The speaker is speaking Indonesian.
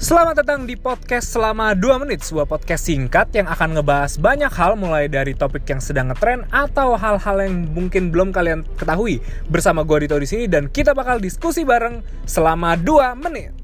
Selamat datang di podcast selama 2 menit Sebuah podcast singkat yang akan ngebahas banyak hal Mulai dari topik yang sedang ngetren Atau hal-hal yang mungkin belum kalian ketahui. Bersama gue Dito di sini Dan kita bakal diskusi bareng selama 2 menit.